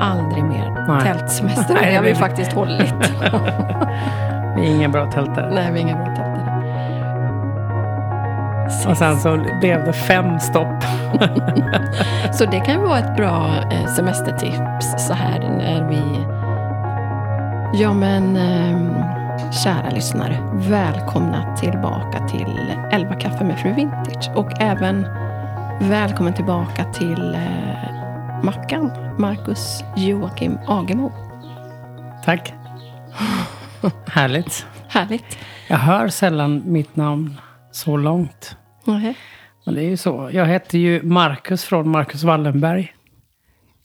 aldrig mer Nej. tältsemester. Nej, det har vi faktiskt hållit. Vi är ingen bra tältare. Nej, vi är inga bra tältare. Och sen så blev det fem stopp. Så det kan vara ett bra eh, semestertips så här när vi... Ja men, ehm, kära lyssnare, välkomna tillbaka till 11 kaffe med fru Vintage. Och även välkommen tillbaka till eh, Mackan, Marcus Joakim Agemo. Tack. Härligt. Härligt. Jag hör sällan mitt namn så långt. Nej. Men det är ju så. Jag heter ju Marcus från Marcus Wallenberg.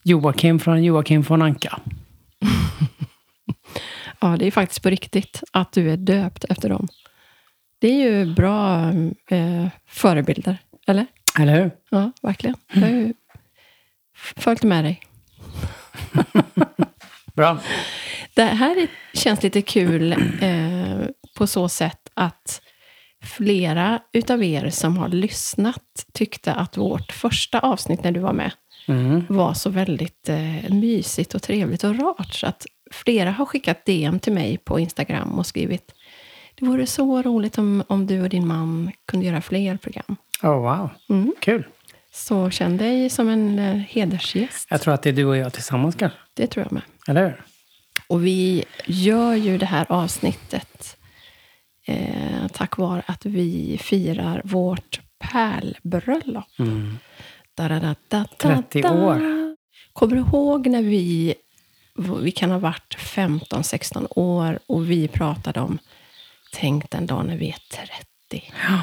Joakim från Joakim von Anka. Ja, det är faktiskt på riktigt att du är döpt efter dem. Det är ju bra eh, förebilder, eller? Eller hur? Ja, verkligen. Jag har ju följt med dig. Bra. Det här är, känns lite kul eh, på så sätt att flera utav er som har lyssnat tyckte att vårt första avsnitt när du var med Mm. var så väldigt eh, mysigt och trevligt och rart. Så att flera har skickat DM till mig på Instagram och skrivit det vore så roligt om, om du och din man kunde göra fler program. Oh, wow. Mm. Kul. Så känn dig som en eh, hedersgäst. Jag tror att det är du och jag tillsammans kanske. Det tror jag med. Eller hur? Och vi gör ju det här avsnittet eh, tack vare att vi firar vårt pärlbröllop. Mm. Da, da, da, da, da, 30 da. år. Kommer du ihåg när vi, vi kan ha varit 15-16 år och vi pratade om tänk den dag när vi är 30. Ja.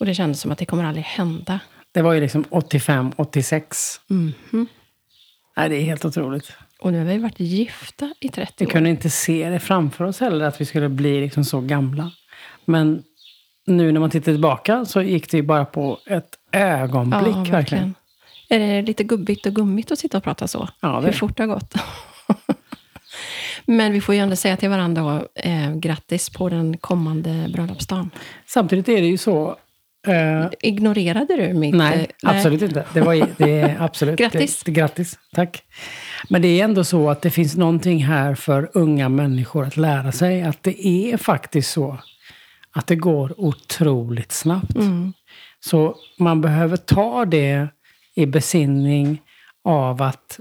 Och det kändes som att det kommer aldrig hända. Det var ju liksom 85, 86. Mhm. Nej, det är helt otroligt. Och nu har vi varit gifta i 30 Vi år. kunde inte se det framför oss heller, att vi skulle bli liksom så gamla. Men nu när man tittar tillbaka så gick det ju bara på ett ögonblick. verkligen. Är det lite gubbigt och gummigt att sitta och prata så? Ja, det Hur fort det har gått. Men vi får ju ändå säga till varandra eh, grattis på den kommande bröllopsdagen. Samtidigt är det ju så... Eh, Ignorerade du mitt... nej, eh, absolut inte. Det, var, det är absolut... Grattis. Det, det, grattis. Tack. Men det är ändå så att det finns någonting här för unga människor att lära sig. Att det är faktiskt så att det går otroligt snabbt. Mm. Så man behöver ta det i besinning av att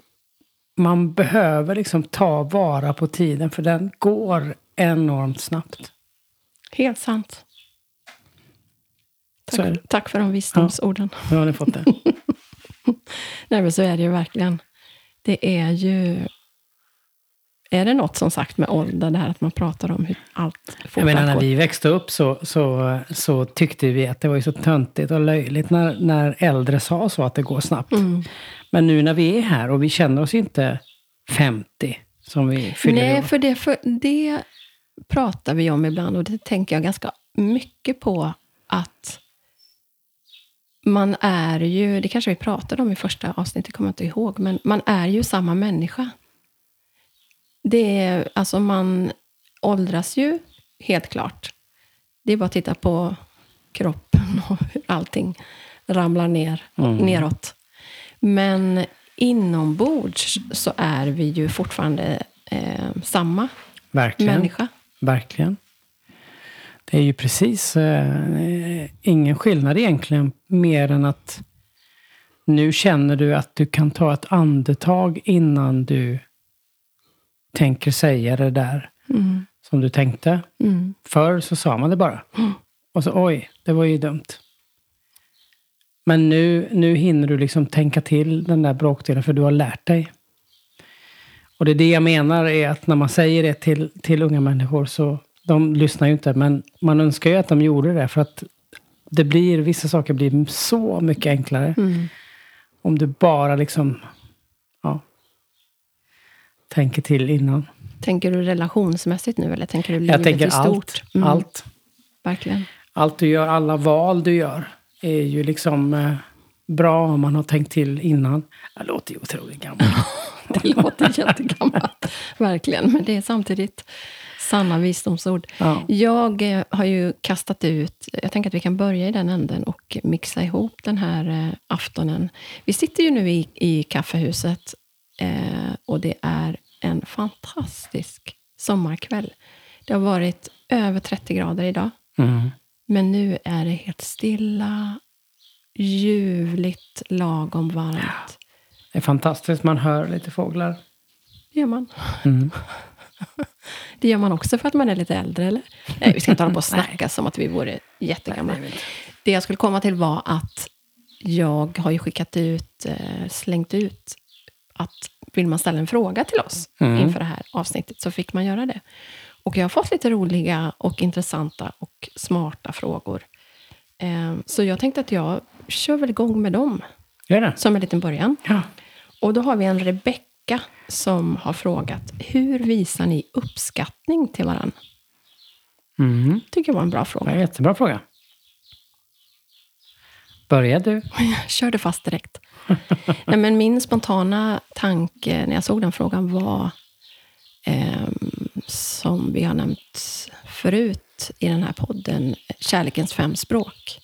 man behöver liksom ta vara på tiden för den går enormt snabbt. Helt sant. Tack, tack för de visdomsorden. Nu har ni fått det. Nej, men så är det ju verkligen. Det är ju... Är det något som sagt med ålder, det här att man pratar om hur allt Jag fort menar, när vi växte upp så, så, så tyckte vi att det var ju så töntigt och löjligt när, när äldre sa så att det går snabbt. Mm. Men nu när vi är här och vi känner oss inte 50 som vi fyller Nej, år. för det, för det pratar vi om ibland och det tänker jag ganska mycket på att man är ju, det kanske vi pratade om i första avsnittet, kommer jag inte ihåg, men man är ju samma människa. Det är, alltså man åldras ju, helt klart. Det är bara att titta på kroppen och hur allting ramlar ner, Mm. neråt. Men inombords så är vi ju fortfarande eh, samma Verkligen. människa. Verkligen. Det är ju precis eh, ingen skillnad egentligen mer än att nu känner du att du kan ta ett andetag innan du tänker säga det där Mm. som du tänkte. Mm. Förr så sa man det bara. Mm. Och så oj, det var ju dumt. Men nu, nu hinner du liksom tänka till den där bråkdelen för du har lärt dig. Och det är det jag menar är att när man säger det till, till unga människor så de lyssnar ju inte. Men man önskar ju att de gjorde det för att det blir, vissa saker blir så mycket enklare Mm. om du bara liksom ja, tänker till innan. Tänker du relationsmässigt nu eller tänker du livet Jag tänker i stort? allt. Mm, Allt. Verkligen. allt du gör, alla val du gör är ju liksom eh, bra om man har tänkt till innan. Jag låter ju otroligt gammal. Det låter jättegammalt. Verkligen. Men det är samtidigt sanna visdomsord. Ja. Jag eh, har ju kastat ut... Jag tänker att vi kan börja i den änden och mixa ihop den här eh, aftonen. Vi sitter ju nu i, i kaffehuset Eh, och det är en fantastisk sommarkväll. Det har varit över 30 grader idag. Mm. Men nu är det helt stilla, ljuvligt, lagom varmt. Det är fantastiskt. Man hör lite fåglar. Det gör man. Mm. Det gör man också för att man är lite äldre, eller? Nej, vi ska inte hålla på och snacka som att vi vore jättegamla. Nej, det jag skulle komma till var att jag har ju skickat ut, eh, slängt ut att vill man ställa en fråga till oss Mm. inför det här avsnittet så fick man göra det. Och jag har fått lite roliga och intressanta och smarta frågor. Eh, så jag tänkte att jag kör väl igång med dem Gör det? som en liten början. Ja. Och då har vi en Rebecka som har frågat, hur visar ni uppskattning till varandra? Mm. tycker jag var en bra Det fråga. är en jättebra fråga. Börja du. Jag körde fast direkt. Nej, men min spontana tanke när jag såg den frågan var, ehm, som vi har nämnt förut i den här podden, kärlekens fem språk.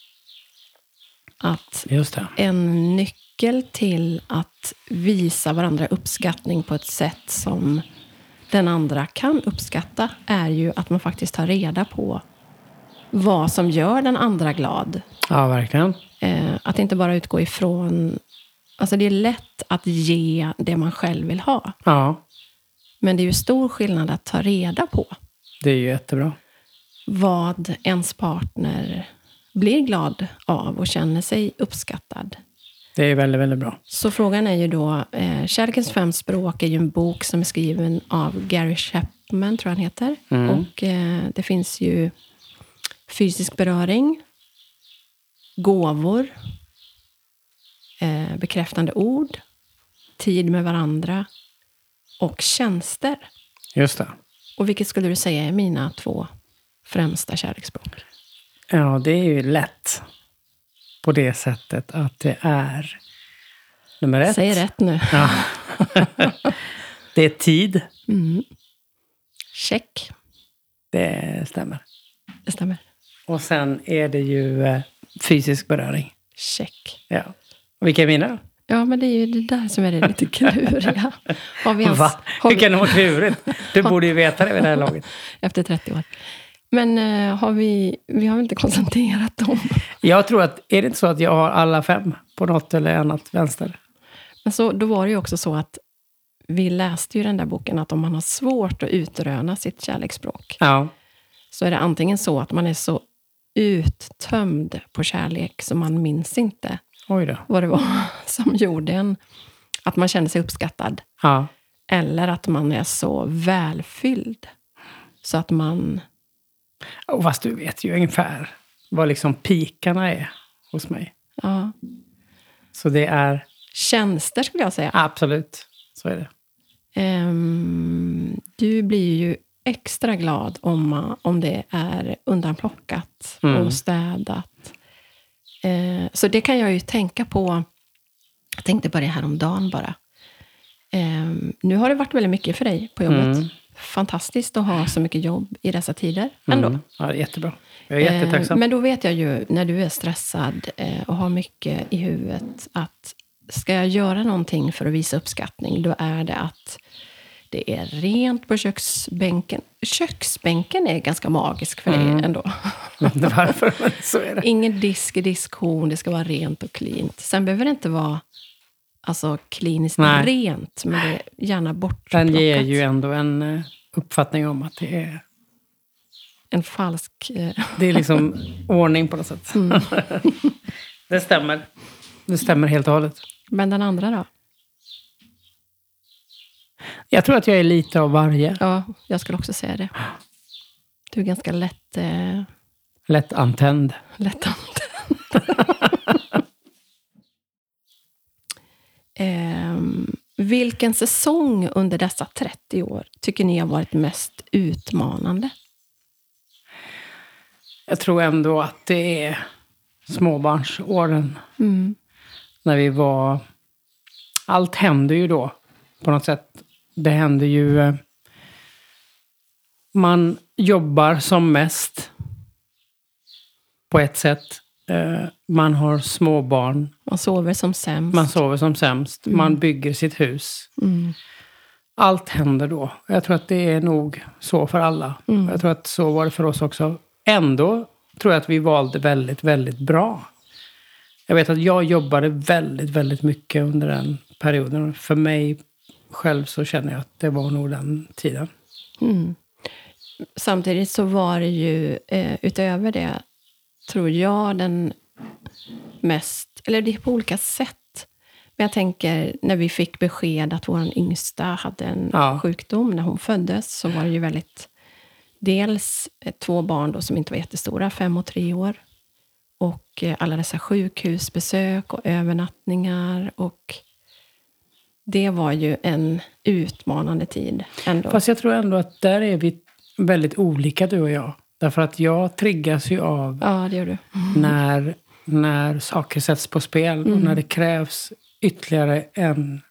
Att det. en nyckel till att visa varandra uppskattning på ett sätt som den andra kan uppskatta är ju att man faktiskt tar reda på vad som gör den andra glad. Ja, verkligen. Eh, att inte bara utgå ifrån... Alltså det är lätt att ge det man själv vill ha. Ja, Men det är ju stor skillnad att ta reda på det är ju jättebra. vad ens partner blir glad av och känner sig uppskattad. Det är väldigt, väldigt bra. Så frågan är ju då, eh, Kärlekens fem språk är ju en bok som är skriven av Gary Chapman, tror jag han heter. Mm. Och eh, det finns ju fysisk beröring, gåvor, eh, bekräftande ord, tid med varandra och tjänster. Just det. Och vilket skulle du säga är mina två främsta kärleksspråk? Ja, det är ju lätt på det sättet att det är nummer ett. Säg rätt nu. Ja. det är tid. Mm. Check. Det stämmer. Det stämmer. Och sen är det ju eh, fysisk beröring. Check. Ja. Och vilka är mina? Ja, men det är ju det där som är det lite kluriga. Har vi ens, Va? Hur kan det vara klurigt? Du borde ju veta det vid det här laget. efter 30 år. Men eh, har vi, vi har inte koncentrerat dem. Jag tror att, är det inte så att jag har alla fem på något eller annat vänster? Men så, då var det ju också så att vi läste ju den där boken att om man har svårt att utröna sitt kärleksspråk Ja. så är det antingen så att man är så uttömd på kärlek så man minns inte vad det var som gjorde en att man kände sig uppskattad. Ja. Eller att man är så välfylld så att man... Och fast du vet ju ungefär vad liksom pikarna är hos mig. Ja, Så det är tjänster skulle jag säga. absolut, så är det. Ehm, du blir ju extra glad om, om det är undanplockat Mm. och städat. Eh, så det kan jag ju tänka på. Jag tänkte på det här om dagen bara. Ehm, nu har det varit väldigt mycket för dig på jobbet. Mm. Fantastiskt att ha så mycket jobb i dessa tider ändå. Mm. Ja, jättebra. Jag är jättetacksam. Eh, Men då vet jag ju, när du är stressad eh, och har mycket i huvudet, att ska jag göra någonting för att visa uppskattning, då är det att det är rent på köksbänken. Köksbänken är ganska magisk för dig Mm. ändå. Varför, men så är det. Ingen disk i diskhon, det ska vara rent och cleant. Sen behöver det inte vara alltså, kliniskt Nej. rent, men det är gärna bortplockat. Den ger ju ändå en eh, uppfattning om att det är, En falsk... Eh, det är liksom ordning på något sätt. Mm. det stämmer. Det stämmer helt och hållet. men den andra då? Jag tror att jag är lite av varje. Ja, jag skulle också säga det. Du är ganska lätt... Eh, Lätt antänd. Lättantänd. Ehm, vilken säsong under dessa 30 år tycker ni har varit mest utmanande? Jag tror ändå att det är småbarnsåren. Mm. När vi var... Allt hände ju då på något sätt. Det hände ju... eh, Man jobbar som mest på ett sätt. Eh, man har små barn. Man sover som sämst. Man sover som sämst. Man bygger sitt hus. Mm. Allt händer då. Jag tror att det är nog så för alla. Mm. Jag tror att så var det för oss också. Ändå tror jag att vi valde väldigt, väldigt bra. Jag vet att jag jobbade väldigt, väldigt mycket under den perioden. För mig själv så känner jag att det var nog den tiden. Mm. Samtidigt så var det ju eh, utöver det, tror jag, den mest... Eller det är på olika sätt. Men jag tänker, när vi fick besked att vår yngsta hade en Ja. sjukdom när hon föddes, så var det ju väldigt... Dels eh, två barn då som inte var jättestora, fem och tre år. Och eh, alla dessa sjukhusbesök och övernattningar. Och det var ju en utmanande tid ändå. Fast jag tror ändå att där är vi väldigt olika du och jag. Därför att jag triggas ju av Ja, det gör du. när, när saker sätts på spel och när det krävs ytterligare en,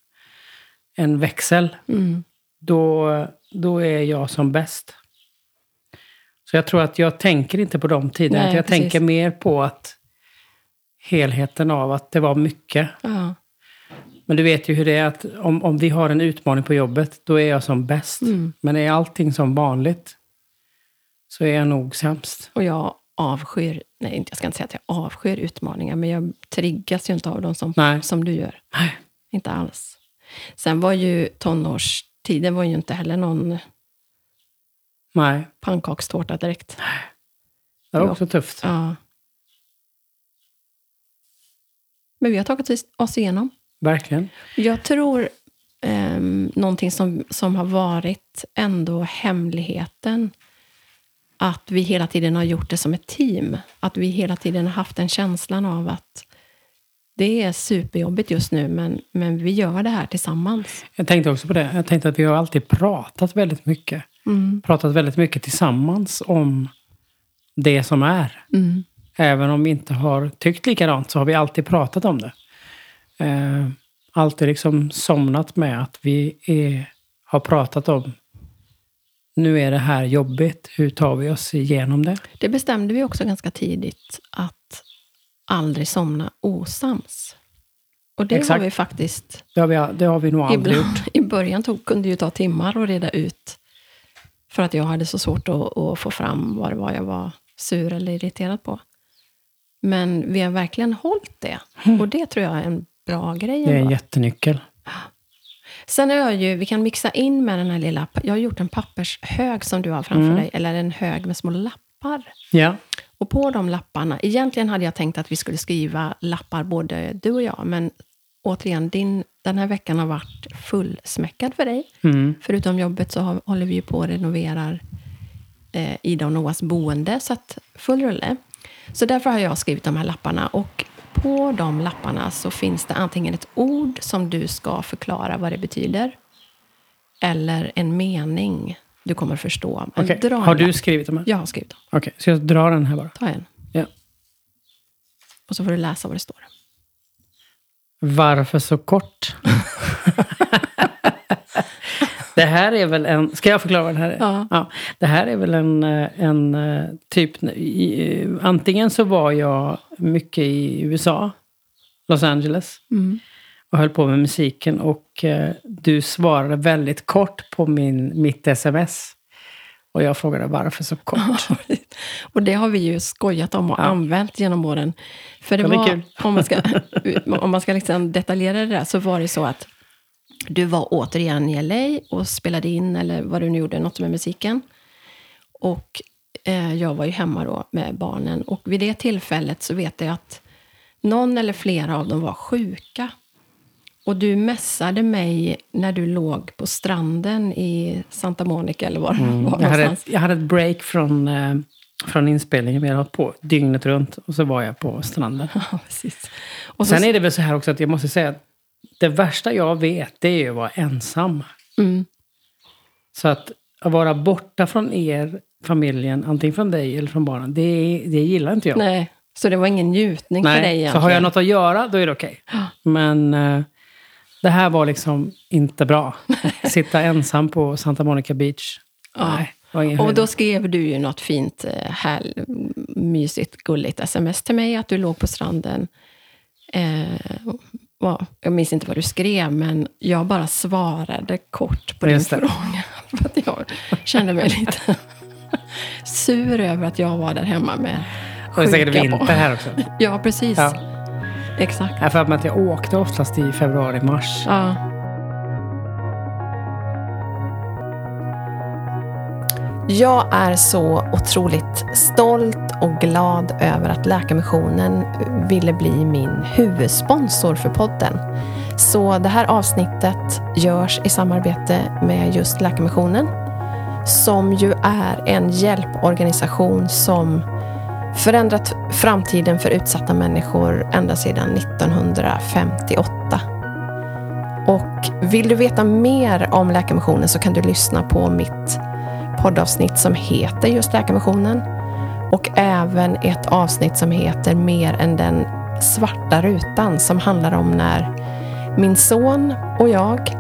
en växel. Mm. Då, då är jag som bäst. Så jag tror att jag tänker inte på de tiderna. Nej, jag precis. tänker mer på att helheten av att det var mycket. Ja. Men du vet ju hur det är att om, om vi har en utmaning på jobbet, då är jag som bäst. Mm. Men är allting som vanligt så är jag nog sämst. Och jag avskyr, nej jag ska inte säga att jag avskyr utmaningar, men jag triggas ju inte av dem som, Nej. som du gör. Nej. Inte alls. Sen var ju tonårstiden var ju inte heller någon Nej, pannkakstårta direkt. det var också tufft. Ja. Men vi har tagit oss- oss igenom. Verkligen. Jag tror um, någonting som, som har varit ändå hemligheten, att vi hela tiden har gjort det som ett team. Att vi hela tiden har haft den känslan av att det är superjobbigt just nu, men, men vi gör det här tillsammans. Jag tänkte också på det. Jag tänkte att vi har alltid pratat väldigt mycket. Mm. Pratat väldigt mycket tillsammans om det som är. Mm. Även om vi inte har tyckt likadant så har vi alltid pratat om det. Eh, alltid liksom somnat med att vi är, har pratat om nu är det här jobbigt, hur tar vi oss igenom det? Det bestämde vi också ganska tidigt, att aldrig somna osams. Och det har Exakt. vi faktiskt Det har vi, det har vi nog aldrig Ibland, gjort. I början tog, kunde det ju ta timmar att reda ut. För att jag hade så svårt att, att få fram vad det var jag var sur eller irriterad på. Men vi har verkligen hållit det. Och det tror jag är en bra grej. Det är en ändå. jättenyckel. Sen är ju, vi kan mixa in med den här lilla, jag har gjort en pappershög som du har framför Mm. dig, eller en hög med små lappar. Ja, Och på de lapparna, egentligen hade jag tänkt att vi skulle skriva lappar både du och jag, men återigen, din, den här veckan har varit fullsmäckad för dig. mm. Förutom jobbet så har, håller vi ju på och renoverar eh, Ida och Noahs boende, så att full rulle. Så därför har jag skrivit de här lapparna. Och på de lapparna så finns det antingen ett ord som du ska förklara vad det betyder, eller en mening du kommer förstå. En Har du lapp. skrivit dem här? Jag har skrivit dem. Okej, så jag drar den här bara. Ta en. Ja. Och så får du läsa vad det står. Varför så kort? det här är väl en... Ska jag förklara vad det här är? Ja. Det här är väl en, eh, en eh, typ... I, antingen så var jag mycket i USA, Los Angeles, Mm. och höll på med musiken. Och eh, du svarade väldigt kort på min, mitt sms. Och jag frågade varför så kort? Och det har vi ju skojat om och Ja. använt genom åren. För det, Ja, det var, om man ska, om man ska liksom detaljera det där, så var det så att du var återigen i LA och spelade in, eller vad du nu gjorde, något med musiken. Och eh, jag var ju hemma då med barnen. Och vid det tillfället så vet jag att någon eller flera av dem var sjuka. Och du messade mig när du låg på stranden i Santa Monica, eller var det var Mm. Jag hade, ett, jag hade ett break från, eh, från inspelningen. Vi hade hållit på dygnet runt. Och så var jag på stranden. Ja, precis. Och så, Sen är det väl så här också att jag måste säga att det värsta jag vet det är ju att vara ensam. mm, Så att, att vara borta från er, familjen, antingen från dig eller från barnen, det, det gillar inte jag. nej, så det var ingen njutning för dig Nej, egentligen? så har jag något att göra, då är det okej. Men eh, det här var liksom inte bra. Sitta ensam på Santa Monica Beach. Ja. Nej, Och då skrev du ju något fint, eh, här, mysigt, gulligt sms till mig, att du låg på stranden. Eh, vad- jag minns inte vad du skrev, men jag bara svarade kort på din Just det. fråga. För att jag kände mig lite sur över att jag var där hemma med Och det är säkert sjuka vinter här också. Ja, precis. Ja. Exakt. Jag har för att jag åkte oftast i februari, mars. Ja. Jag är så otroligt stolt och glad över att Läkarmissionen ville bli min huvudsponsor för podden. Så det här avsnittet görs i samarbete med just Läkarmissionen som ju är en hjälporganisation som förändrat framtiden för utsatta människor ända sedan 1958. Och vill du veta mer om Läkarmissionen så kan du lyssna på mitt poddavsnitt som heter just Läkarmissionen och även ett avsnitt som heter Mer än den svarta rutan som handlar om när min son och jag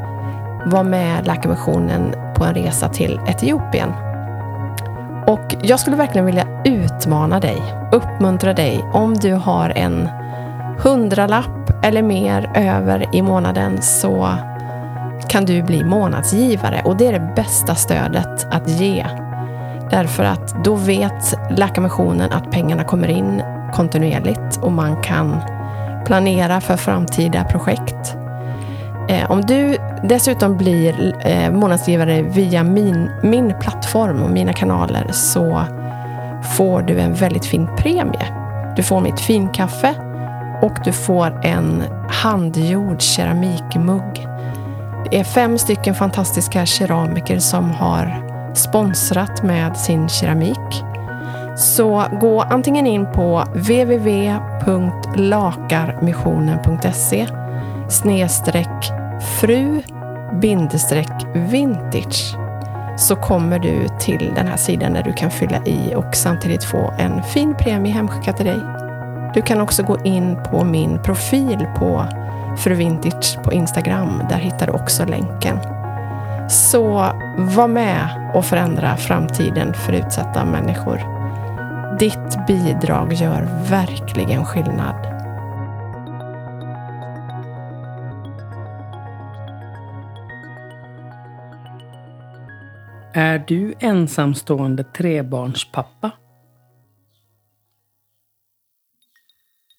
var med Läkarmissionen på en resa till Etiopien. Och jag skulle verkligen vilja utmana dig, uppmuntra dig om du har en hundralapp eller mer över i månaden så kan du bli månadsgivare och det är det bästa stödet att ge. Därför att då vet Läkarmissionen att pengarna kommer in kontinuerligt och man kan planera för framtida projekt. Eh, om du dessutom blir eh, månadsgivare via min, min plattform och mina kanaler så får du en väldigt fin premie. Du får mitt finkaffe och du får en handgjord keramikmugg. Det är fem stycken fantastiska keramiker som har sponsrat med sin keramik. Så gå antingen in på www.lakarmissionen.se snedstreck fru bindestreck vintage så kommer du till den här sidan där du kan fylla i och samtidigt få en fin premie hemskickad till dig. Du kan också gå in på min profil på Fru Vintage på Instagram. Där hittar du också länken. Så var med och förändra framtiden för utsatta människor. Ditt bidrag gör verkligen skillnad. Är du ensamstående trebarnspappa?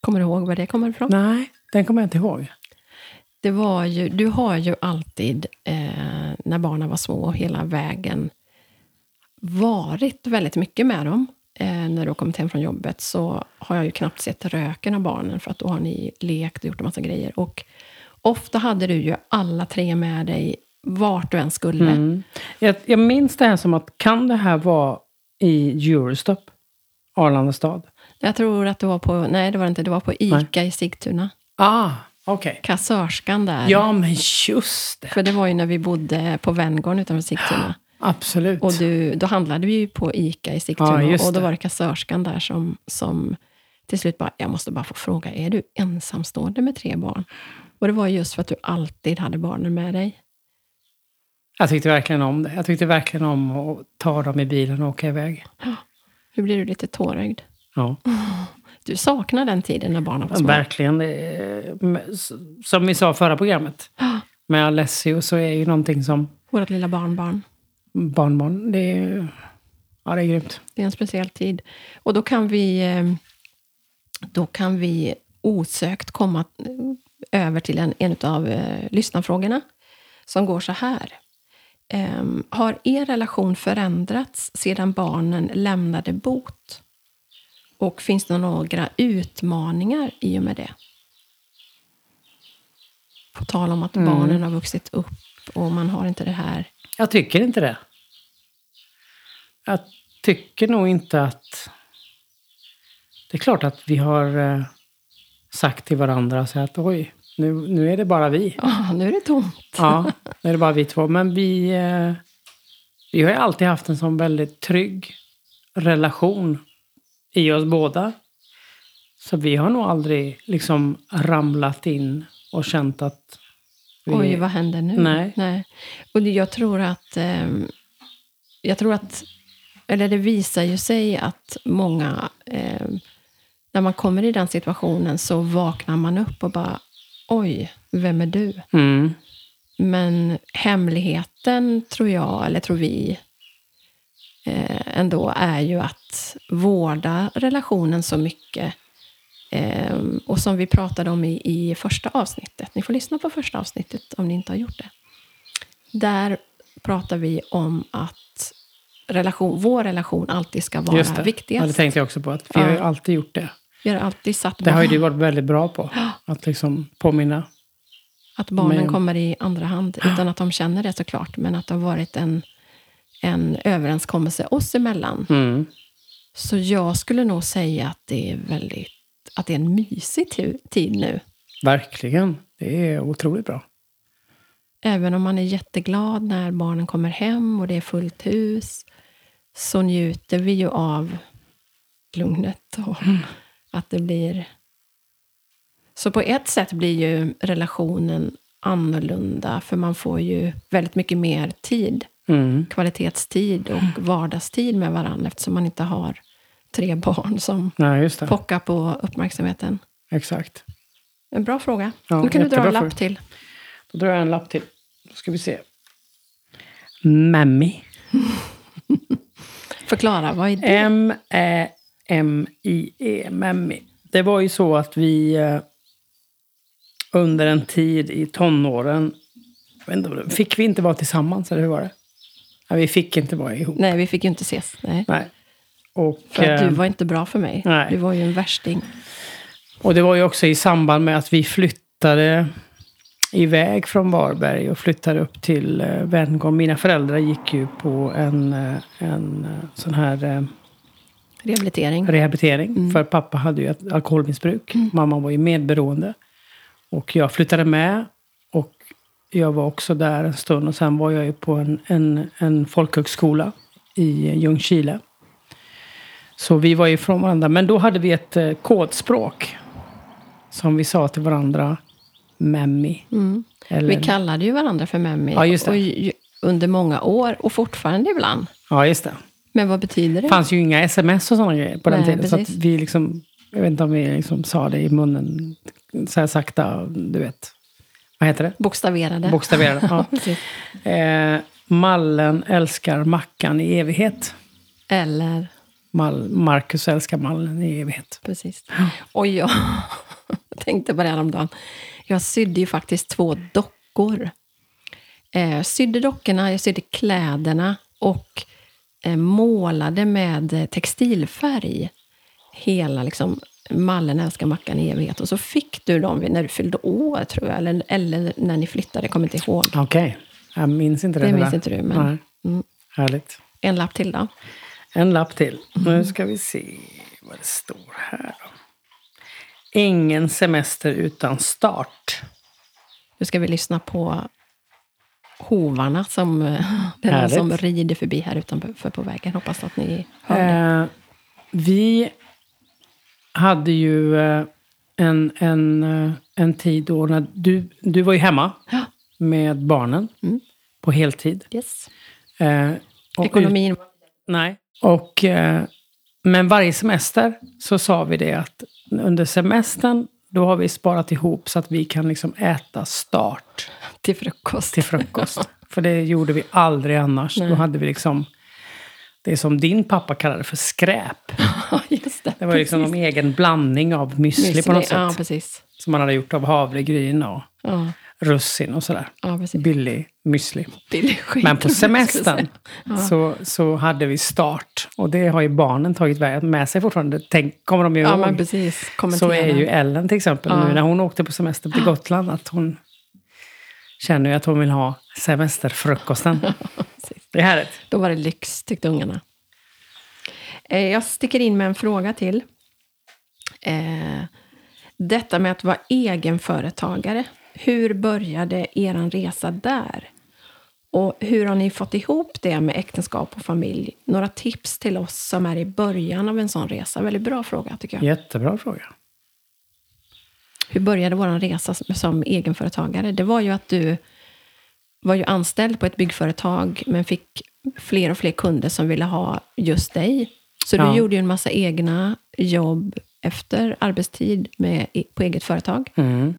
Kommer du ihåg var det kommer ifrån? Nej, den kommer jag inte ihåg. Det var ju, du har ju alltid, eh, när barnen var små, hela vägen varit väldigt mycket med dem. Eh, när du har kommit hem från jobbet så har jag ju knappt sett röken av barnen för att då har ni lekt och gjort en massa grejer. Och ofta hade du ju alla tre med dig vart du än skulle. Mm. Jag, jag minns det här som att kan det här vara i Eurostop? Arlanda stad? Jag tror att det var på, nej det var inte, det var på ICA i Sigtuna. Ah, okej. Kassörskan där. Ja, men just det. För det var ju när vi bodde på Venngarn utanför Sigtuna. Absolut. Och du, då handlade vi ju på ICA i Sigtuna Ja, och då var det kassörskan där som, som till slut bara, jag måste bara få fråga, är du ensamstående med tre barn? Och det var just för att du alltid hade barnen med dig. Jag tyckte verkligen om det. Jag tyckte verkligen om att ta dem i bilen och åka iväg. Nu blir du lite tårögd. Ja, Du saknar den tiden när barnen var små. verkligen. Är- Som vi sa förra programmet. Med Alessio så är ju någonting som Vårt lilla barnbarn. barnbarn, det är, ja, det är grymt. Det är en speciell tid. Och då kan vi, eh, då kan vi osökt komma eh, över till en, en av eh, lyssnarfrågorna som går så här. Ehm, har er relation förändrats sedan barnen lämnade bot? Och finns det några utmaningar i och med det? På tal om att Mm. barnen har vuxit upp och man har inte det här... Jag tycker inte det. Jag tycker nog inte att... Det är klart att vi har eh, sagt till varandra så att oj, nu, nu är det bara vi. Ah, nu är det tomt. Ja, nu är det bara vi två. Men vi, eh, vi har ju alltid haft en sån väldigt trygg relation i oss båda. Så vi har nog aldrig liksom ramlat in och känt att vi... Oj, vad händer nu? Nej. Och det- jag tror att... ehm, jag tror att eller det visar ju sig att många, eh, när man kommer i den situationen så vaknar man upp och bara, oj, vem är du? Mm. Men hemligheten, tror jag, eller tror vi, eh, ändå är ju att vårda relationen så mycket. Eh, och som vi pratade om i, i första avsnittet. Ni får lyssna på första avsnittet om ni inte har gjort det. Där pratar vi om att relation, vår relation alltid ska vara Just det. viktigast. Ja, det tänkte jag också på. Att vi har ju Ja. alltid gjort det. Vi har alltid satt Det har ju du varit väldigt bra på. Att liksom påminna. Att barnen Men- kommer i andra hand, utan att de känner det såklart. Men att det har varit en, en överenskommelse oss emellan. Mm. Så jag skulle nog säga att det är väldigt att det är en mysig ti- tid nu. Verkligen. Det är otroligt bra. Även om man är jätteglad när barnen kommer hem och det är fullt hus så njuter vi ju av lugnet och att det blir... Så på ett sätt blir ju relationen annorlunda för man får ju väldigt mycket mer tid, Mm. kvalitetstid och vardagstid med varandra eftersom man inte har tre barn som Nej, pockar på uppmärksamheten. Exakt. En bra fråga. Ja, nu kan du dra en lapp fråga. till. Då drar jag en lapp till. Då ska vi se. Memmi. Förklara, vad är det? M-Ä-M-I-E. Memmi. Det var ju så att vi eh, under en tid i tonåren, inte, fick vi inte vara tillsammans eller hur var det? Nej, vi fick inte vara ihop. Nej, vi fick ju inte ses. Nej. Nej. Och, För att eh, du var inte bra för mig. nej. Du var ju en värsting. Och det var ju också i samband med att vi flyttade iväg från Varberg och flyttade upp till eh, Venngarn. Mina föräldrar gick ju på en, eh, en sån här eh, Rehabilitering. rehabilitering. För pappa hade ju ett alkoholmissbruk. Mamma var ju medberoende. Och jag flyttade med. Jag var också där en stund. Och sen var jag ju på en, en, en folkhögskola i Ljungskile. Så vi var ju från varandra. Men då hade vi ett eh, kodspråk. Som vi sa till varandra. Memmi. Mm. Eller, Vi kallade ju varandra för Memmi Ja, ju- under många år och fortfarande ibland. ja, just det. Men vad betyder det? Det fanns ju inga sms och sådana grejer på den Nej, tiden. Så att precis. vi liksom, jag vet inte om vi liksom sa det i munnen så här sakta, du vet. Vad heter det? Bokstaverade. Bokstaverade. Ja. Eh, mallen älskar Mackan i evighet. Eller, Mal, Marcus älskar Mallen i evighet. precis. Och jag tänkte på det häromdagen. Jag sydde ju faktiskt två dockor. Eh, sydde dockorna, jag sydde kläderna och eh, målade med textilfärg. Hela liksom, Mallen älskar Mackan i evighet. Och så fick du dem när du fyllde år, tror jag. Eller, eller när ni flyttade, kommer inte ihåg. Okej, jag minns inte det. Det minns tyvärr. inte du, men-. Mm. Härligt. En lapp till då. En lapp till. Mm. Nu ska vi se vad det står här. Ingen semester utan start. Nu ska vi lyssna på hovarna som, eh, som rider förbi här utanför på vägen. Hoppas att ni hör det. Eh, vi hade ju eh, en, en, eh, en tid då när du, du var ju hemma Ja. med barnen Mm. på heltid. Yes. Eh, Ekonomin. Nej. Och, eh, men varje semester så sa vi det att under semestern då har vi sparat ihop så att vi kan liksom äta start till frukost. till frukost. För det gjorde vi aldrig annars. Då hade vi liksom det som din pappa kallade för skräp. Ja, det. Det var liksom någon egen blandning av müsli, på något sätt. Ja, precis. Som man hade gjort av havregryn och Ja, russin och sådär. ja precis. Billig müsli. Billig skit, Men på semestern säga. så, så hade vi start. Och det har ju barnen tagit väg- med sig fortfarande. Tänk, kommer de ju Ja, ihåg. men precis. så är ju Ellen till exempel Ja. nu när hon åkte på semester till Gotland. Att hon känner ju att hon vill ha semesterfrukosten. Det är härligt. Då var det lyx, tyckte ungarna. Eh, Jag sticker in med en fråga till. Eh, Detta med att vara egenföretagare. Hur började er resa där? Och hur har ni fått ihop det med äktenskap och familj? Några tips till oss som är i början av en sån resa. Väldigt bra fråga, tycker jag. Jättebra fråga. Hur började vår resa som- som egenföretagare? Det var ju att du var ju anställd på ett byggföretag men fick fler och fler kunder som ville ha just dig. Så Ja. du gjorde ju en massa egna jobb efter arbetstid med, på eget företag. Mm.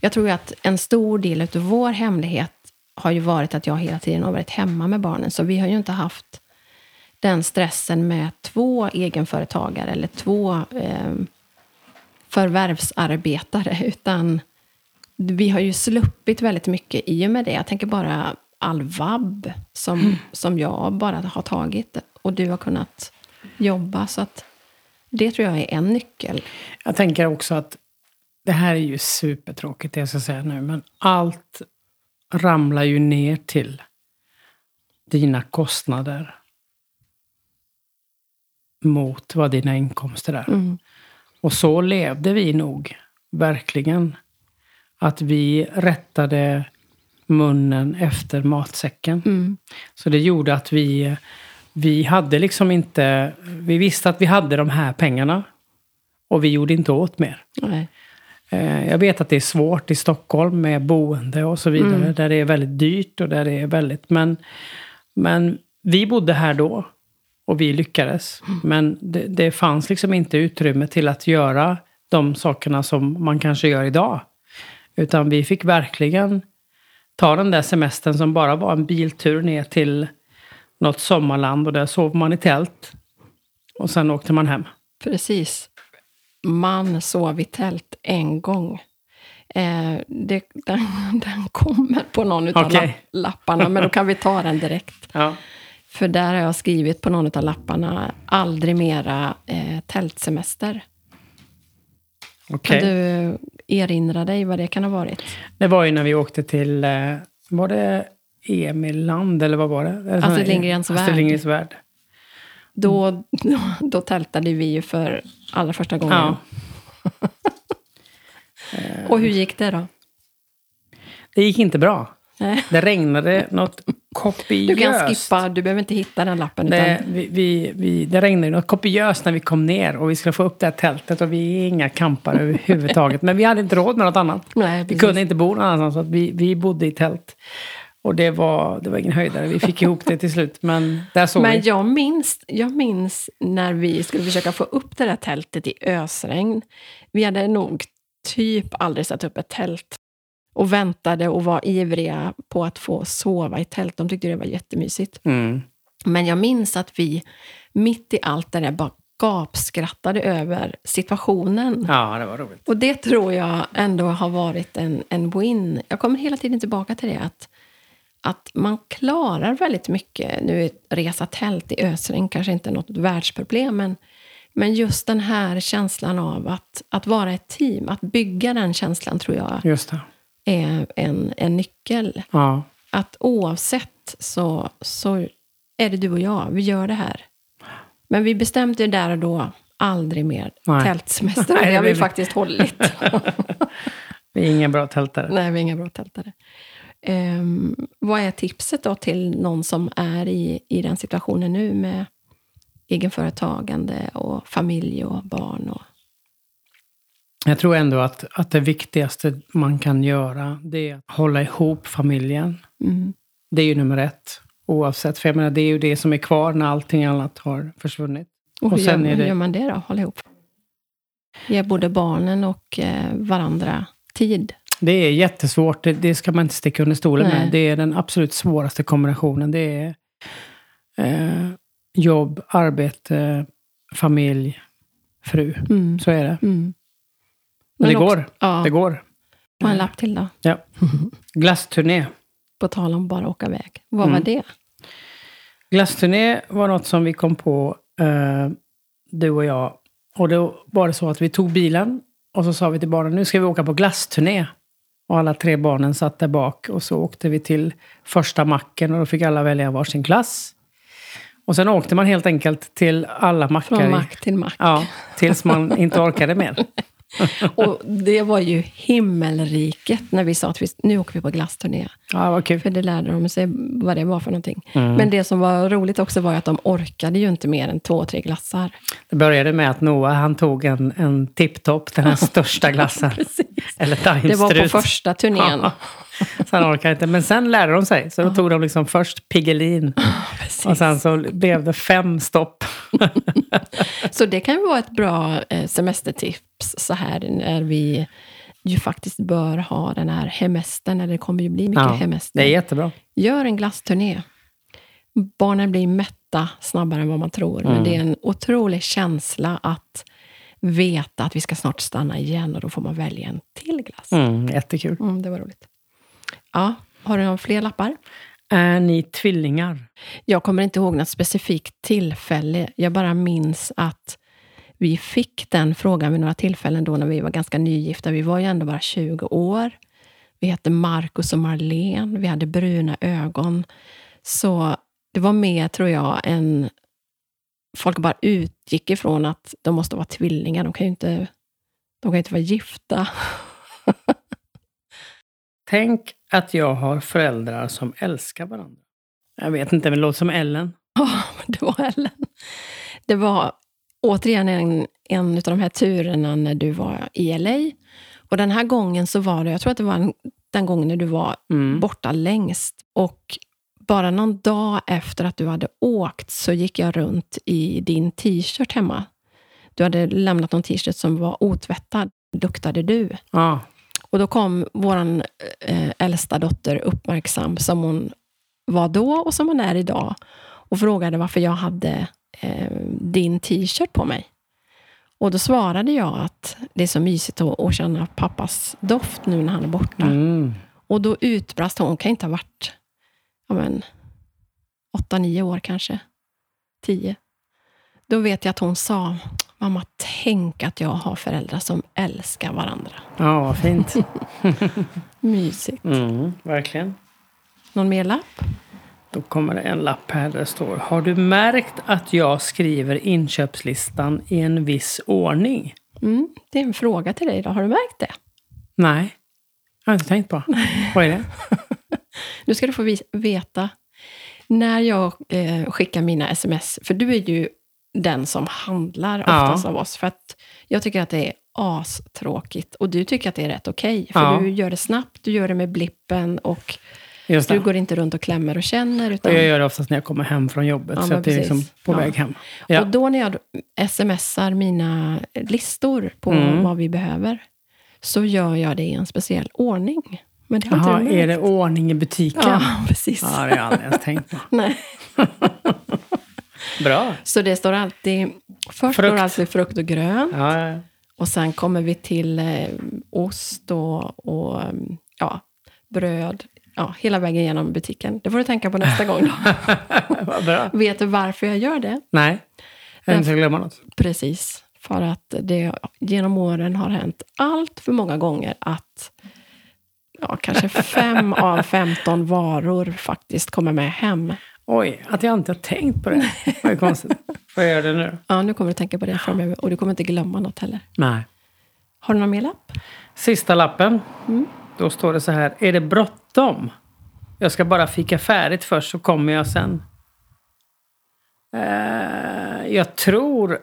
Jag tror att en stor del av vår hemlighet har ju varit att jag hela tiden har varit hemma med barnen. Så vi har ju inte haft den stressen med två egenföretagare eller två eh, förvärvsarbetare. Utan vi har ju sluppit väldigt mycket i och med det. Jag tänker bara all vabb som, som jag bara har tagit. Och du har kunnat jobba. Så att det tror jag är en nyckel. Jag tänker också att det här är ju supertråkigt det jag ska säga nu, men allt ramlar ju ner till dina kostnader mot vad dina inkomster är. Mm. Och så levde vi nog, verkligen. Att vi rättade munnen efter matsäcken. Mm. Så det gjorde att vi, vi hade liksom inte... Vi visste att vi hade de här pengarna. Och vi gjorde inte åt mer. Nej. Eh, Jag vet att det är svårt i Stockholm med boende och så vidare. Mm. Där det är väldigt dyrt och där det är väldigt... Men, men vi bodde här då. Och vi lyckades. Mm. Men det, det fanns liksom inte utrymme till att göra de sakerna som man kanske gör idag. Utan vi fick verkligen ta den där semestern som bara var en biltur ner till något sommarland. Och där sov man i tält. Och sen åkte man hem. Precis. Man sov i tält en gång. Eh, det, den, den kommer på någon av lapp, lapparna, men då kan vi ta den direkt. Ja. För där har jag skrivit på någon av lapparna, aldrig mera eh, tältsemester. Okej. Kan du erinra dig vad det kan ha varit? Det var ju när vi åkte till, eh, var det Emilland eller vad var det? Astrid Lindgrens Astrid värld. Lindgrens värld. Då, då, då tältade vi ju för allra första gången. Ja. Och hur gick det då? Det gick inte bra. Nej. Det regnade något kopiöst. Du kan skippa, du behöver inte hitta den lappen. Det, vi, vi, vi, det regnade något kopiöst när vi kom ner och vi skulle få upp det här tältet och vi är inga campare överhuvudtaget. Men vi hade inte råd med något annat. nej, Vi kunde inte bo någon annanstans så vi, vi bodde i tält. Och det var, det var ingen höjdare. Vi fick ihop det till slut. Men där såg Men vi. jag minns, jag minns när vi skulle försöka få upp det där tältet i ösregn. Vi hade nog typ aldrig satt upp ett tält och väntade och var ivriga på att få sova i tält. De tyckte det var jättemysigt. Mm. Men jag minns att vi mitt i allt det där bara gapskrattade över situationen. Ja, det var roligt. Och det tror jag ändå har varit en, en win. Jag kommer hela tiden tillbaka till det. Att, att man klarar väldigt mycket. Nu är resa tält i ösregn kanske inte något världsproblem. Men, men just den här känslan av att, att vara ett team. Att bygga den känslan tror jag är en, en nyckel. Ja. Att oavsett så, så är det du och jag. Vi gör det här. Men vi bestämde ju där och då aldrig mer Nej. tältsemester. Det har vi faktiskt hållit. Vi är inga bra tältare. Nej, vi är inga bra tältare. Ehm, vad är tipset då till någon som är i, i den situationen nu med egenföretagande och familj och barn? Och, Jag tror ändå att, att det viktigaste man kan göra det är att hålla ihop familjen. mm, Det är ju nummer ett. Oavsett, för jag menar, det är ju det som är kvar när allting annat har försvunnit. och, Och hur, sen gör, är hur det- gör man det då? Hålla ihop? Ge både barnen och eh, varandra tid. Det är jättesvårt, det, det ska man inte sticka under stolen Nej. med. Det är den absolut svåraste kombinationen. Det är eh, jobb, arbete, familj, fru. Mm, Så är det. mm. Men det också- går. Ja, Det går. och en lapp till då. Ja. Glassturné. På tal om bara åka iväg. Vad Mm. var det? Glassturné var något som vi kom på, eh, du och jag. Och då var det så att vi tog bilen och så sa vi till barnen, nu ska vi åka på glassturné. Och alla tre barnen satt där bak och så åkte vi till första macken och då fick alla välja varsin glass. Och sen åkte man helt enkelt till alla mackar. Från mack till mack. Ja, tills man inte orkade mer. Och det var ju himmelriket när vi sa att vi, nu åker vi på glassturné. Ja, var kul. För det lärde de sig vad det var för någonting. Mm. Men det som var roligt också var att de orkade ju inte mer än två, tre glassar. Det började med att Noah han tog en, en tipptopp, den här största glassen. Eller Det var på första turnén. Ja. Sen orkade inte. Men sen lärde de sig. Så då tog de liksom först Piggelin. Precis. Och sen så blev det fem stopp. Så det kan ju vara ett bra eh, semestertips så här när vi ju faktiskt bör ha den här hemestern, eller det kommer ju bli mycket Ja, hemester. det är jättebra. Gör en glassturné. Barnen blir mätta snabbare än vad man tror, men Mm. det är en otrolig känsla att veta att vi ska snart stanna igen och då får man välja en till glass. Mm, jättekul. Mm, det var roligt. Ja, har du några fler lappar? Är ni tvillingar? Jag kommer inte ihåg något specifikt tillfälle. Jag bara minns att vi fick den frågan vid några tillfällen då när vi var ganska nygifta. Vi var ju ändå bara 20 år. Vi hette Marcus och Marlene. Vi hade bruna ögon. Så det var mer, tror jag, än... Folk bara utgick ifrån att de måste vara tvillingar. De kan ju inte, de kan inte vara gifta. Tänk att jag har föräldrar som älskar varandra. Jag vet inte, men det låter som Ellen. Ja, det var Ellen. Det var återigen en, en av de här turerna när du var i LA. Och den här gången så var det, jag tror att det var en, den gången när du var Mm. borta längst. Och bara någon dag efter att du hade åkt så gick jag runt i din t-shirt hemma. Du hade lämnat någon t-shirt som var otvättad, luktade du. Ja. Och då kom vår eh, äldsta dotter uppmärksam, som hon var då och som hon är idag, och frågade varför jag hade eh, din t-shirt på mig. Och då svarade jag att det är så mysigt att, att känna pappas doft nu när han är borta. Mm. Och då utbrast hon, hon kan inte ha varit ja men, åtta, nio år kanske. Tio. Då vet jag att hon sa, mamma, tänk att jag har föräldrar som älskar varandra. ja, vad fint. Mysigt. Mm, verkligen. Någon mer lapp? Då kommer det en lapp här där det står. Har du märkt att jag skriver inköpslistan i en viss ordning? Mm, det är en fråga till dig då. Har du märkt det? Nej, jag har inte tänkt på. Vad är det? Nu ska du få veta. När jag eh, skickar mina sms, för du är ju den som handlar Ja. oftast av oss, för att jag tycker att det är astråkigt och du tycker att det är rätt okej, för Ja. du gör det snabbt, du gör det med blippen och du går inte runt och klämmer och känner. Och Utan, jag gör det oftast när jag kommer hem från jobbet. Ja, så att det är liksom på Ja. väg hem. Ja. Och då när jag smsar mina listor på Mm. vad vi behöver, så gör jag det i en speciell ordning. Men det har Jaha, inte är det ordning i butiken? Ja, precis. Ja, det har jag aldrig ens tänkt på. Nej. Bra. Så det står alltid... Först Frukt. står alltid frukt och grönt. Ja, ja. Och sen kommer vi till eh, ost och, och mm, ja, bröd. Ja, hela vägen genom butiken. Det får du tänka på nästa gång. Vet du varför jag gör det? Nej, jag inte glömma något. Precis. För att det genom åren har hänt allt för många gånger att ja, kanske fem av 15 varor faktiskt kommer med hem. Oj, att jag inte har tänkt på det. Vad är konstigt. Får jag göra det nu? Ja, nu kommer du tänka på det framöver och du kommer inte glömma något heller. Nej. Har du någon mer lapp? Sista lappen. Mm. Då står det så här. Är det bråttom? Jag ska bara fika färdigt först så kommer jag sen. Eh, jag tror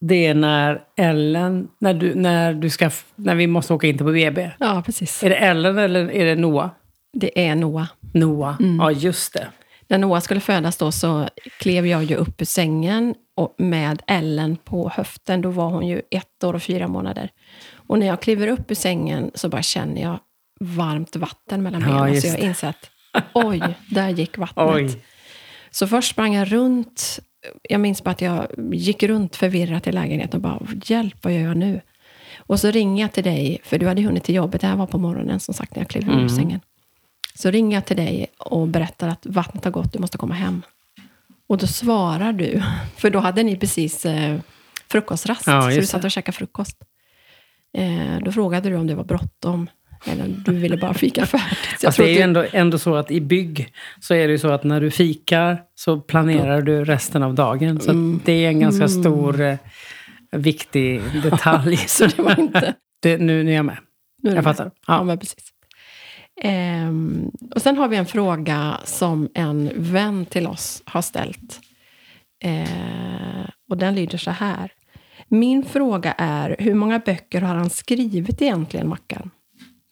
det är när Ellen, när, du, när, du ska, när vi måste åka in till på BB. Ja, precis. Är det Ellen eller är det Noah? Det är Noah. Noah, Mm. ja just det. När Noah skulle födas då så klev jag ju upp ur sängen och med Ellen på höften. Då var hon ju ett år och fyra månader. Och när jag kliver upp ur sängen så bara känner jag varmt vatten mellan Ja, benen. just så jag inser att oj, där gick vattnet. Oj. Så först sprang jag runt. Jag minns bara att jag gick runt förvirrat i lägenheten och bara, hjälp, vad gör jag nu? Och så ringer jag till dig, för du hade hunnit till jobbet. Det här var på morgonen, som sagt, när jag klev ur Mm. sängen. Så ringer jag till dig och berättar att vattnet har gått, du måste komma hem. Och då svarar du, för då hade ni precis eh, frukostrast, Ja, så du satt och käkade frukost. Eh, då frågade du om det var bråttom, eller du ville bara fika färdigt. Så jag Fast tror det är ju ändå, ändå så att i bygg så är det ju så att när du fikar så planerar du resten av dagen. Så Mm. det är en ganska stor, eh, viktig detalj. Så det var inte... det, nu, nu är jag med. Nu är Jag med. fattar. Ja, Ja. men precis. Ehm, och sen har vi en fråga som en vän till oss har ställt. Eh, och den lyder så här. Min fråga är, hur många böcker har han skrivit egentligen, Mackan?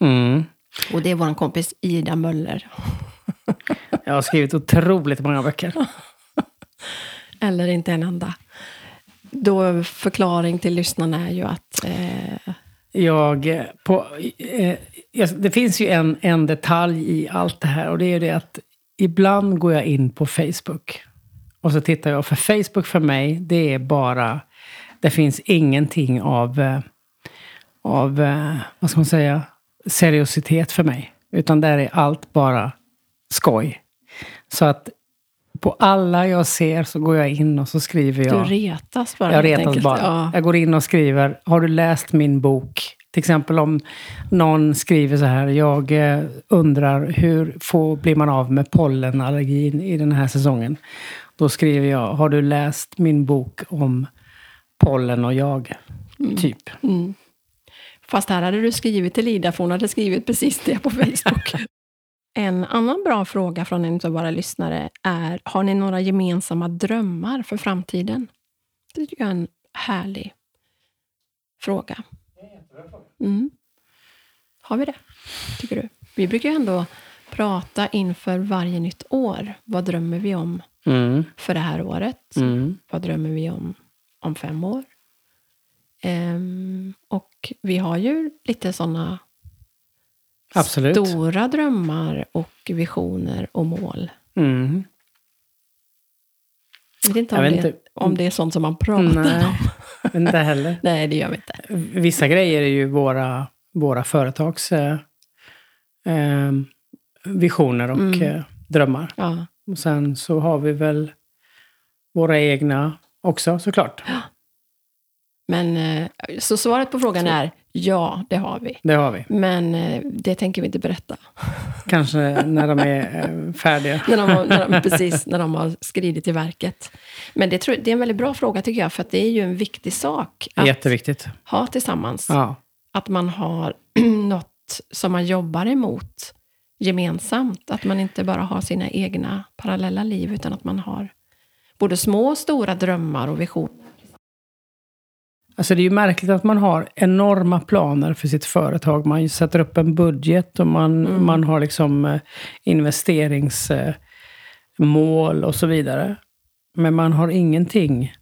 Mm. Och det är vår kompis Ida Möller. Jag har skrivit otroligt många böcker. Eller inte en enda. Då förklaring till lyssnarna är ju att... Eh, Jag, eh, på, eh, jag- det finns ju en, en detalj i allt det här och det är ju det att ibland går jag in på Facebook. Och så tittar jag, för Facebook för mig, det är bara... Det finns ingenting av, eh, av eh, vad ska man säga, seriositet för mig. Utan där är allt bara skoj. Så att på alla jag ser så går jag in och så skriver jag... du retas bara. Jag retas enkelt. bara. Ja. Jag går in och skriver, har du läst min bok? Till exempel om någon skriver så här, jag eh, undrar hur får, blir man av med pollenallergin i den här säsongen? Då skriver jag, har du läst min bok om pollen och jag? Typ. Mm. Fast här hade du skrivit till Ida, för hon hade skrivit precis det på Facebook. en annan bra fråga från en av våra lyssnare är, har ni några gemensamma drömmar för framtiden? Det är en härlig fråga. Mm. Har vi det, tycker du? Vi brukar ju ändå prata inför varje nytt år. Vad drömmer vi om Mm. för det här året? Mm. Vad drömmer vi om om fem år? Ehm, och vi har ju lite sådana Absolut. stora drömmar och visioner och mål. Mm. Jag vet inte Jag om, vet det, inte. om det är sånt som man pratar Nej, om. inte heller. Nej, det gör vi inte. Vissa grejer är ju våra, våra företags eh, eh, visioner och Mm. eh, drömmar. Ja. Och sen så har vi väl våra egna också såklart. Men, eh, så svaret på frågan Så. är ja, det har vi. Det har vi. Men eh, det tänker vi inte berätta. Kanske när de är eh, färdiga. när de, har- när de, precis, när de har skridit till verket. Men det, tror, det är en väldigt bra fråga tycker jag, för att det är ju en viktig sak att Jätteviktigt. ha tillsammans. Ja. Att man har något som man jobbar emot gemensamt. Att man inte bara har sina egna parallella liv, utan att man har både små och stora drömmar och visioner. Alltså det är ju märkligt att man har enorma planer för sitt företag. Man sätter upp en budget och man, Mm. man har liksom eh, investeringsmål och så vidare. Men man har ingenting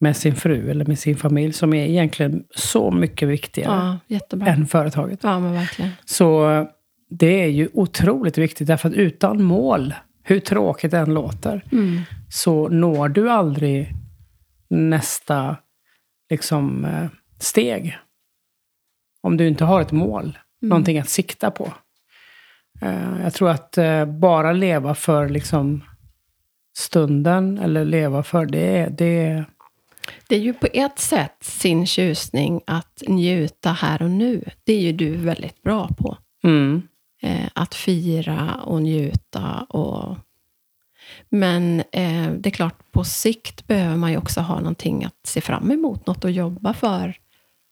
med sin fru eller med sin familj som är egentligen så mycket viktigare Ja, än företaget. Ja, men verkligen. Så eh, det är ju otroligt viktigt därför att utan mål, hur tråkigt det än låter, Mm. så når du aldrig nästa liksom, eh, steg. Om du inte har ett mål, Mm. någonting att sikta på. Eh, Jag tror att eh, bara leva för liksom, stunden, eller leva för det, det Det är ju på ett sätt sin tjusning att njuta här och nu. Det är ju du väldigt bra på. mm, att fira och njuta. Och... Men eh, det är klart, på sikt behöver man ju också ha någonting att se fram emot, något att jobba för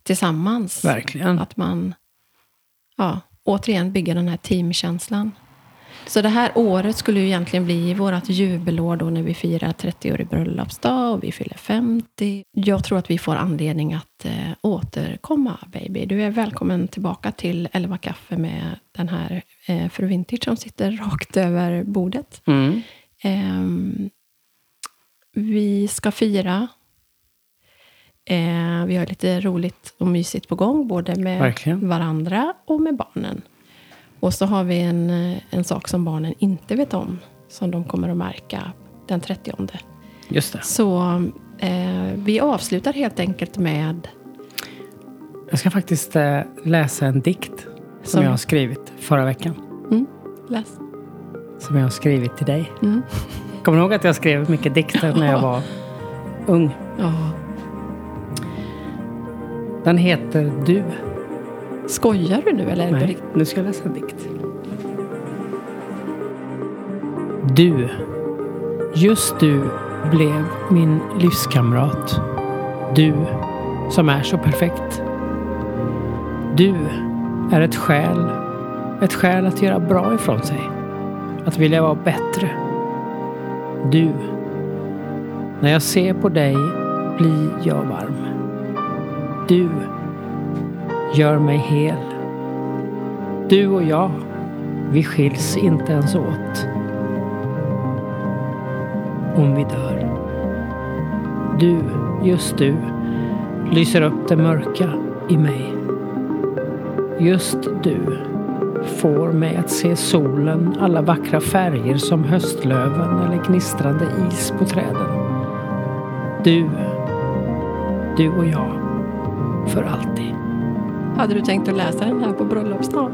tillsammans. verkligen. Att man, ja, återigen bygger den här teamkänslan. Så det här året skulle ju egentligen bli vårt jubelår då när vi firar 30-årig bröllopsdag och vi fyller 50. Jag tror att vi får anledning att eh, återkomma, baby. Du är välkommen tillbaka till 11 kaffe med den här eh, fru Vintage som sitter rakt över bordet. Mm. Ehm, vi ska fira. Eh, vi har lite roligt och mysigt på gång, både med Verkligen. varandra och med barnen. Och så har vi en, eh, en sak som barnen inte vet om, som de kommer att märka den 30. Just det. Så eh, vi avslutar helt enkelt med Jag ska faktiskt eh, läsa en dikt som, Som- jag har skrivit förra veckan. mm, läs. Som jag har skrivit till dig. Mm. Kommer du ihåg att jag skrev mycket dikter när jag var ung? Ja. Den heter Du. Skojar du nu eller? Nej, nu ska jag läsa en dikt. Du. Just du blev min livskamrat. Du som är så perfekt. Du är ett skäl. Ett skäl att göra bra ifrån sig. Att vilja vara bättre. Du. När jag ser på dig blir jag varm. Du gör mig hel. Du och jag, vi skiljs inte ens åt. Om vi dör. Du, just du, lyser upp det mörka i mig. Just du får mig att se solen, alla vackra färger som höstlöven eller gnistrande is på träden. Du, du och jag, för alltid. Hade du tänkt att läsa den här på bröllopsdagen?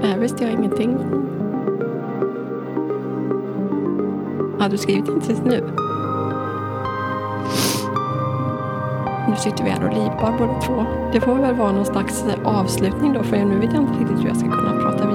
Det här visste jag ingenting om. Hade du skrivit den tills nu? Nu sitter vi här och lipar båda två. Det får väl vara någon slags avslutning då, för nu vet jag inte riktigt hur jag ska kunna prata.